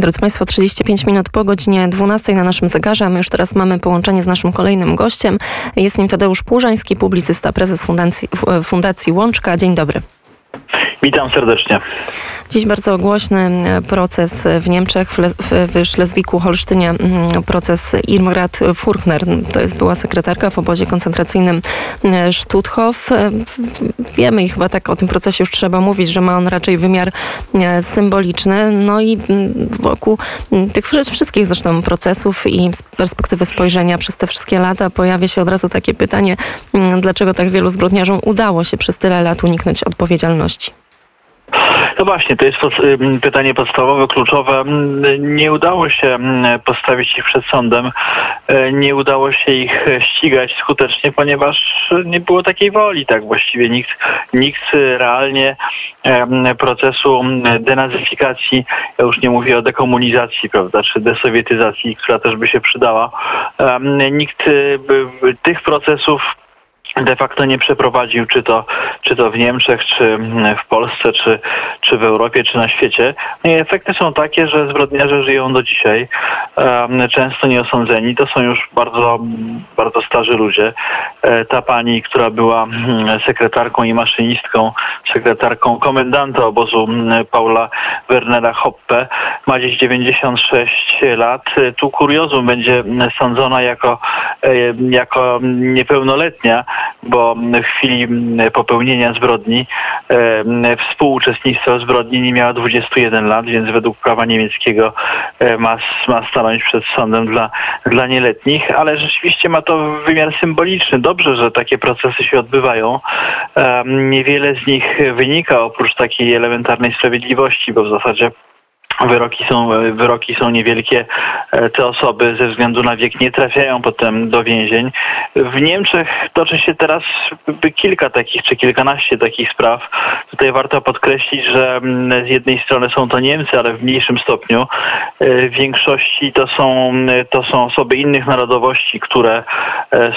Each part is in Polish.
Drodzy Państwo, 35 minut po godzinie 12 na naszym zegarze, a my już teraz mamy połączenie z naszym kolejnym gościem. Jest nim Tadeusz Płużański, publicysta, prezes Fundacji, Fundacji Łączka. Dzień dobry. Witam serdecznie. Dziś bardzo głośny e, proces w Niemczech, w, w Szlezwiku-Holsztynie, mm, proces Irmgard Furchner. To jest była sekretarka w obozie koncentracyjnym e, Stutthof. E, wiemy i chyba tak o tym procesie już trzeba mówić, że ma on raczej wymiar symboliczny. No i mm, wokół mm, tych wszystkich zresztą procesów i perspektywy spojrzenia przez te wszystkie lata pojawia się od razu takie pytanie, dlaczego tak wielu zbrodniarzom udało się przez tyle lat uniknąć odpowiedzialności? No właśnie, to jest pytanie podstawowe, kluczowe. Nie udało się postawić ich przed sądem, e, nie udało się ich ścigać skutecznie, ponieważ nie było takiej woli, tak właściwie nikt, nikt realnie procesu denazyfikacji, ja już nie mówię o dekomunizacji, prawda, czy desowietyzacji, która też by się przydała, nikt tych procesów de facto nie przeprowadził, czy to, czy to w Niemczech, czy w Polsce, czy, czy w Europie, czy na świecie. No i efekty są takie, że zbrodniarze żyją do dzisiaj, często nieosądzeni. To są już bardzo, bardzo starzy ludzie. E, ta pani, która była sekretarką i maszynistką, sekretarką komendanta obozu Paula Wernera Hoppe, ma dziś 96 lat. Tu kuriozum będzie sądzona jako, e, jako niepełnoletnia, bo w chwili popełnienia zbrodni współuczestnictwo zbrodni nie miała 21 lat, więc według prawa niemieckiego ma, ma stanąć przed sądem dla, dla nieletnich, ale rzeczywiście ma to wymiar symboliczny. Dobrze, że takie procesy się odbywają. Niewiele z nich wynika oprócz takiej elementarnej sprawiedliwości, bo w zasadzie Wyroki są, wyroki są niewielkie. E, te osoby ze względu na wiek nie trafiają potem do więzień. W Niemczech toczy się teraz kilka takich, czy kilkanaście takich spraw. Tutaj warto podkreślić, że mm, z jednej strony są to Niemcy, ale w mniejszym stopniu. E, w większości to są, to są osoby innych narodowości, które e,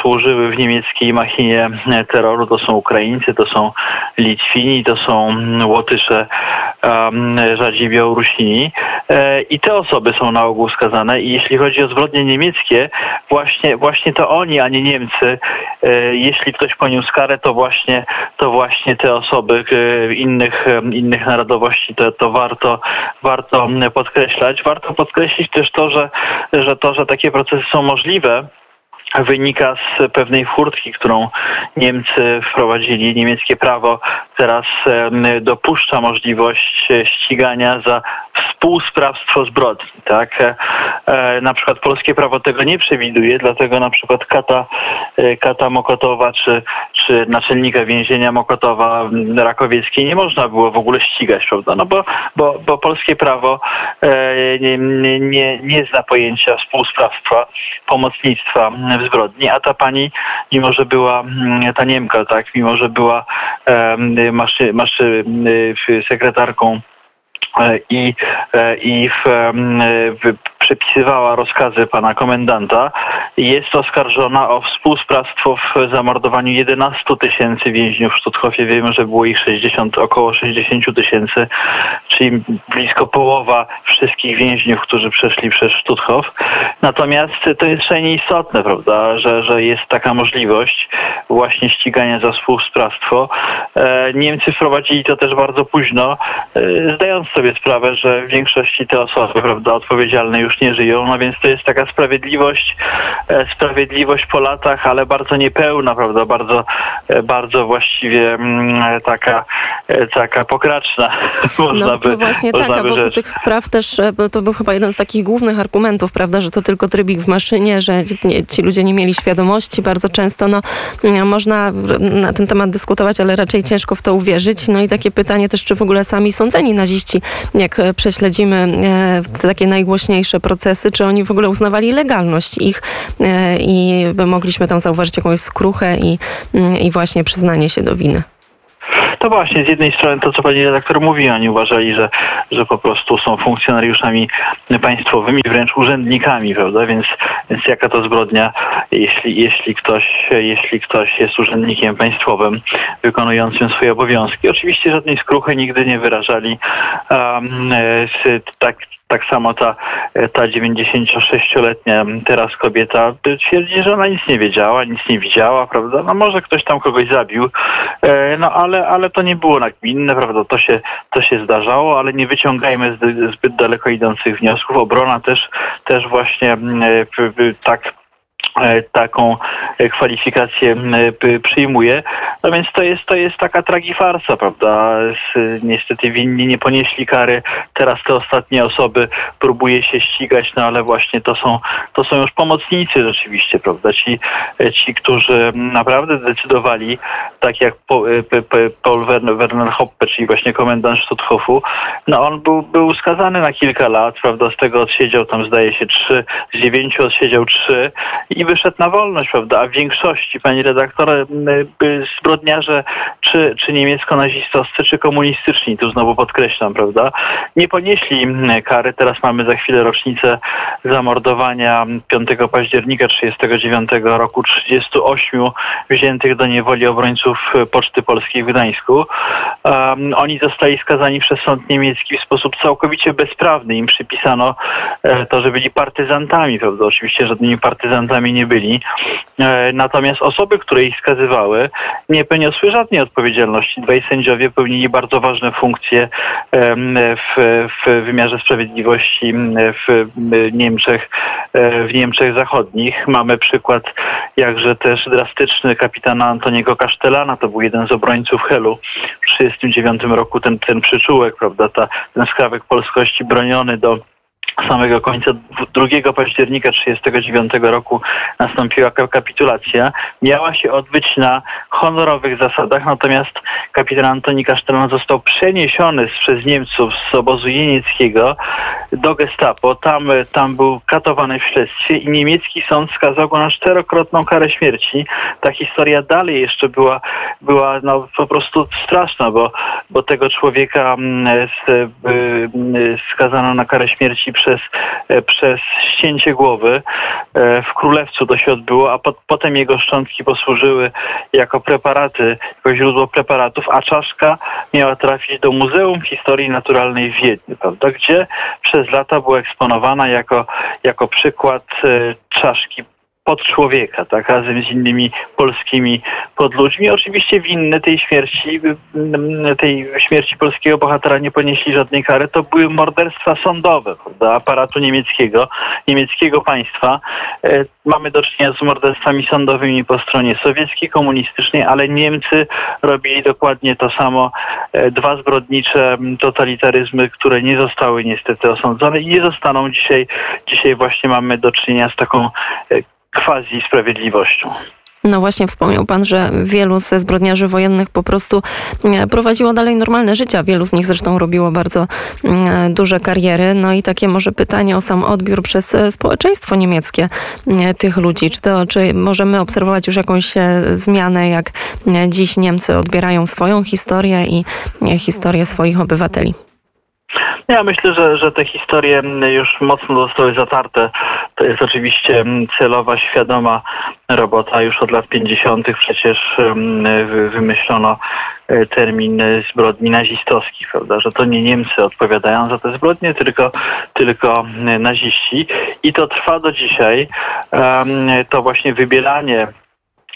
służyły w niemieckiej machinie terroru. To są Ukraińcy, to są Litwini, to są Łotysze, rzadziej Białorusini. E, i te osoby są na ogół skazane i jeśli chodzi o zbrodnie niemieckie, właśnie, właśnie to oni, a nie Niemcy, e, jeśli ktoś poniósł karę, to właśnie, to właśnie te osoby e, innych, innych narodowości, to, to warto, warto podkreślać. Warto podkreślić też to, że, że to, że takie procesy są możliwe, wynika z pewnej furtki, którą Niemcy wprowadzili. Niemieckie prawo teraz dopuszcza możliwość ścigania za współsprawstwo zbrodni. Tak? E, e, na przykład polskie prawo tego nie przewiduje, dlatego na przykład kata, e, kata Mokotowa czy, czy naczelnika więzienia Mokotowa Rakowieckiej nie można było w ogóle ścigać, prawda? No bo, bo, bo polskie prawo nie, nie, nie zna pojęcia współsprawstwa, pomocnictwa w zbrodni, a ta pani, mimo że była ta Niemka, tak, mimo że była maszy, maszy, sekretarką E, i, e, i w, w, przepisywała rozkazy pana komendanta. Jest oskarżona o współsprawstwo w zamordowaniu 11 tysięcy więźniów w Sztuthofie. Wiemy, że było ich 60, około 60 tysięcy, czyli blisko połowa wszystkich więźniów, którzy przeszli przez Sztuthof. Natomiast to jest szalenie istotne, prawda, że, że jest taka możliwość właśnie ścigania za współsprawstwo. E, Niemcy wprowadzili to też bardzo późno, zdając sobie sprawę, że w większości te osoby, prawda, odpowiedzialne już żyją, no więc to jest taka sprawiedliwość, e, sprawiedliwość po latach, ale bardzo niepełna, prawda, bardzo, e, bardzo właściwie mm, taka, e, taka pokraczna. Można no, by, no właśnie tak, a wokół tych spraw też to był chyba jeden z takich głównych argumentów, prawda, że to tylko trybik w maszynie, że ci ludzie nie mieli świadomości bardzo często, no można na ten temat dyskutować, ale raczej ciężko w to uwierzyć. No i takie pytanie też, czy w ogóle sami sądzeni naziści jak prześledzimy takie najgłośniejsze procesy, czy oni w ogóle uznawali legalność ich e, i mogliśmy tam zauważyć jakąś skruchę i, mm, i właśnie przyznanie się do winy. To właśnie, z jednej strony to, co pani redaktor mówi, oni uważali, że, że po prostu są funkcjonariuszami państwowymi, wręcz urzędnikami, prawda? Więc, więc jaka to zbrodnia, jeśli, jeśli, ktoś, jeśli ktoś jest urzędnikiem państwowym wykonującym swoje obowiązki. Oczywiście żadnej skruchy nigdy nie wyrażali. Um, tak Tak samo ta, ta 96-letnia teraz kobieta twierdzi, że ona nic nie wiedziała, nic nie widziała, prawda? No może ktoś tam kogoś zabił, no ale, ale to nie było nagminne, prawda? To się, to się zdarzało, ale nie wyciągajmy zbyt daleko idących wniosków. Obrona też, też właśnie tak E, taką e, kwalifikację przyjmuje. No więc to jest, to jest taka tragifarsa, prawda? Niestety winni nie ponieśli kary. Teraz te ostatnie osoby próbuje się ścigać, no ale właśnie to są, to są już pomocnicy rzeczywiście, prawda? Ci, e, ci którzy naprawdę decydowali, tak jak Paul Werner Hoppe, czyli właśnie komendant Stutthoffu, no on był, był skazany na kilka lat, prawda? Z tego odsiedział tam zdaje się trzy, z dziewięciu odsiedział trzy i wyszedł na wolność, prawda? A w większości, pani redaktor, zbrodniarze czy, czy niemiecko-nazistowscy, czy komunistyczni, tu znowu podkreślam, prawda? Nie ponieśli kary. Teraz mamy za chwilę rocznicę zamordowania 5 października 1939 roku 38 wziętych do niewoli obrońców Poczty Polskiej w Gdańsku. Um, oni zostali skazani przez sąd niemiecki w sposób całkowicie bezprawny. Im przypisano e, to, że byli partyzantami, prawda? Oczywiście żadnymi partyzantami nie byli. E, natomiast osoby, które ich skazywały, nie poniosły żadnej odpowiedzialności. Dwaj sędziowie pełnili bardzo ważne funkcje w, w wymiarze sprawiedliwości w Niemczech, e, w Niemczech Zachodnich. Mamy przykład jakże też drastyczny kapitana Antoniego Kasztelana, to był jeden z obrońców Helu w 1939 roku, ten, ten przyczółek, prawda, ta, ten skrawek polskości broniony do samego końca 2 października 1939 roku nastąpiła kapitulacja. Miała się odbyć na honorowych zasadach, natomiast kapitan Antoni Kasztelan został przeniesiony przez Niemców z obozu jenieckiego do gestapo. Tam, tam był katowany w śledztwie i niemiecki sąd skazał go na czterokrotną karę śmierci. Ta historia dalej jeszcze była, była no, po prostu straszna, bo, bo tego człowieka mm, skazano na karę śmierci przez, e, przez ścięcie głowy. E, w Królewcu to się odbyło, a po, potem jego szczątki posłużyły jako preparaty, jako źródło preparatów, a czaszka miała trafić do Muzeum Historii Naturalnej w Wiedniu, prawda, gdzie przez lata była eksponowana jako, jako przykład e, czaszki pod człowieka, tak, razem z innymi polskimi podludźmi. Oczywiście winne tej śmierci, tej śmierci polskiego bohatera nie ponieśli żadnej kary. To były morderstwa sądowe, prawda, aparatu niemieckiego, niemieckiego państwa. E, mamy do czynienia z morderstwami sądowymi po stronie sowieckiej, komunistycznej, ale Niemcy robili dokładnie to samo. E, dwa zbrodnicze totalitaryzmy, które nie zostały niestety osądzone i nie zostaną dzisiaj. Dzisiaj właśnie mamy do czynienia z taką e, quasi sprawiedliwością. No właśnie wspomniał pan, że wielu ze zbrodniarzy wojennych po prostu e, prowadziło dalej normalne życie. Wielu z nich zresztą robiło bardzo e, duże kariery. No i takie może pytanie o sam odbiór przez e, społeczeństwo niemieckie tych ludzi. Czy, to, czy możemy obserwować już jakąś zmianę, jak dziś Niemcy odbierają swoją historię i historię swoich obywateli? Ja myślę, że, że te historie już mocno zostały zatarte. To jest oczywiście celowa, świadoma robota. Już od lat 50. przecież wymyślono e, termin zbrodni nazistowskich, prawda? Że to nie Niemcy odpowiadają za te zbrodnie, tylko, tylko naziści. I to trwa do dzisiaj. To właśnie wybieranie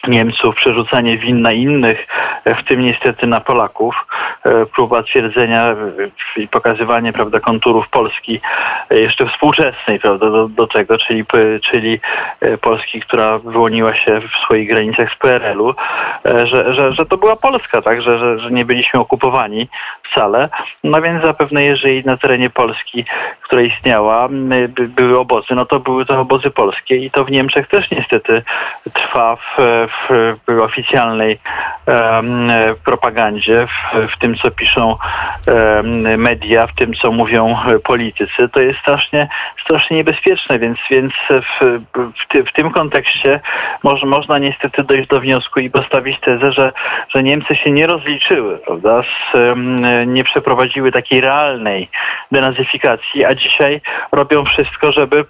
Niemców, przerzucanie win na innych, w tym niestety na Polaków, e, próba twierdzenia i pokazywanie prawda, konturów Polski e, jeszcze współczesnej prawda, do, do tego, czyli, czyli e, Polski, która wyłoniła się w swoich granicach z PRL-u, że, że, że to była Polska, tak, że, że, że nie byliśmy okupowani wcale. No więc zapewne jeżeli na terenie Polski, która istniała, były obozy, no to były to obozy polskie i to w Niemczech też niestety trwa w, w, w oficjalnej propagandzie, w, w, tym co piszą media, w tym co mówią politycy, to jest strasznie, strasznie niebezpieczne, więc, więc w, w, w tym kontekście może, można niestety dojść do wniosku i postawić tezę, że, że Niemcy się nie rozliczyły, prawda, z, nie przeprowadziły takiej realnej denazyfikacji, a dzisiaj robią wszystko, żeby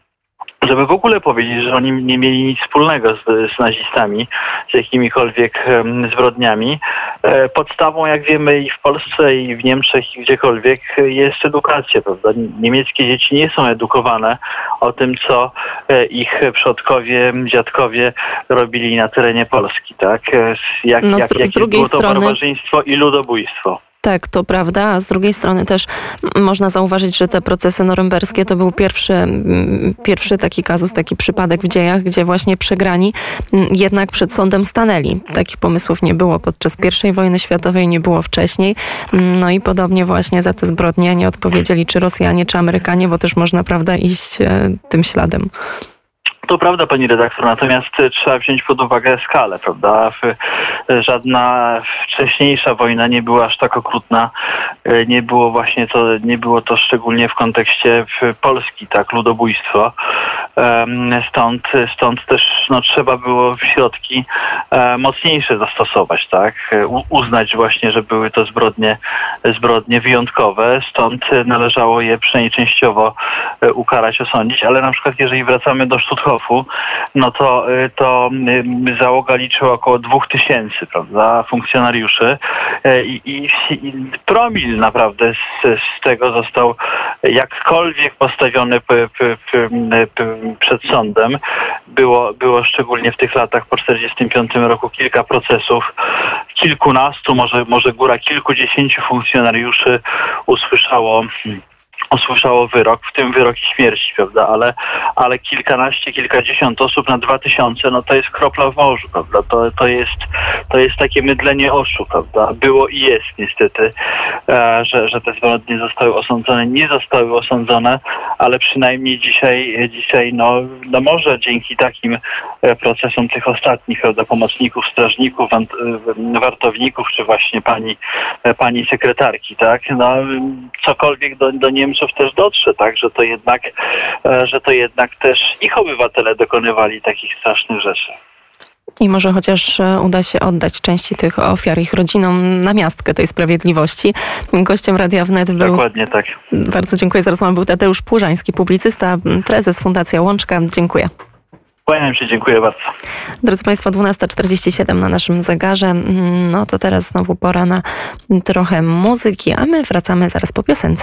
żeby w ogóle powiedzieć, że oni nie mieli nic wspólnego z, z nazistami, z jakimikolwiek um, zbrodniami. E, podstawą, jak wiemy, i w Polsce, i w Niemczech, i gdziekolwiek jest edukacja, prawda? Niemieckie dzieci nie są edukowane o tym, co e, ich przodkowie, dziadkowie robili na terenie Polski, tak? E, jak, no, z, jak, z drugiej było to strony... barbarzyństwo i ludobójstwo. Tak, to prawda, a z drugiej strony też można zauważyć, że te procesy norymberskie to był pierwszy, pierwszy taki kazus, taki przypadek w dziejach, gdzie właśnie przegrani jednak przed sądem stanęli. Takich pomysłów nie było podczas I wojny światowej, nie było wcześniej. No i podobnie właśnie za te zbrodnie nie odpowiedzieli czy Rosjanie, czy Amerykanie, bo też można, prawda, iść e, tym śladem. To prawda, pani redaktor, natomiast trzeba wziąć pod uwagę skalę, prawda? Żadna wcześniejsza wojna nie była aż tak okrutna. Nie było właśnie to, nie było to szczególnie w kontekście Polski, tak, ludobójstwo. Stąd, stąd też no, trzeba było środki e, mocniejsze zastosować, tak? Uznać właśnie, że były to zbrodnie, zbrodnie wyjątkowe, stąd należało je przynajmniej częściowo e, ukarać, osądzić, ale na przykład jeżeli wracamy do Stutthofu, no to, e, to załoga liczyła około dwóch tysięcy, prawda, funkcjonariuszy. I, i, i promil naprawdę z, z tego został jakkolwiek postawiony p, p, p, przed sądem. Było, było szczególnie w tych latach po 1945 roku kilka procesów. Kilkunastu, może, może góra kilkudziesięciu funkcjonariuszy usłyszało usłyszało wyrok, w tym wyrok śmierci, prawda, ale, ale kilkanaście, kilkadziesiąt osób na dwa tysiące, no to jest kropla w morzu, prawda, to, to, jest, to jest takie mydlenie oczu, prawda, było i jest niestety, e, że, że te zbrodnie zostały osądzone, nie zostały osądzone, ale przynajmniej dzisiaj, dzisiaj no, no może dzięki takim e, procesom tych ostatnich, prawda, pomocników, strażników, e, wartowników, czy właśnie pani, pani sekretarki, tak, no cokolwiek do, do Niemczech Niemców też dotrze, tak, że to jednak, e, że to jednak też ich obywatele dokonywali takich strasznych rzeczy. I może chociaż e, uda się oddać części tych ofiar ich rodzinom na miastkę tej sprawiedliwości. Gościem Radia Wnet był... Dokładnie tak. Bardzo dziękuję za rozmowę. Był Tadeusz Płużański, publicysta, prezes Fundacja Łączka. Dziękuję. Kłaniam się, dziękuję bardzo. Drodzy Państwo, 12.47 na naszym zegarze. No to teraz znowu pora na trochę muzyki, a my wracamy zaraz po piosence.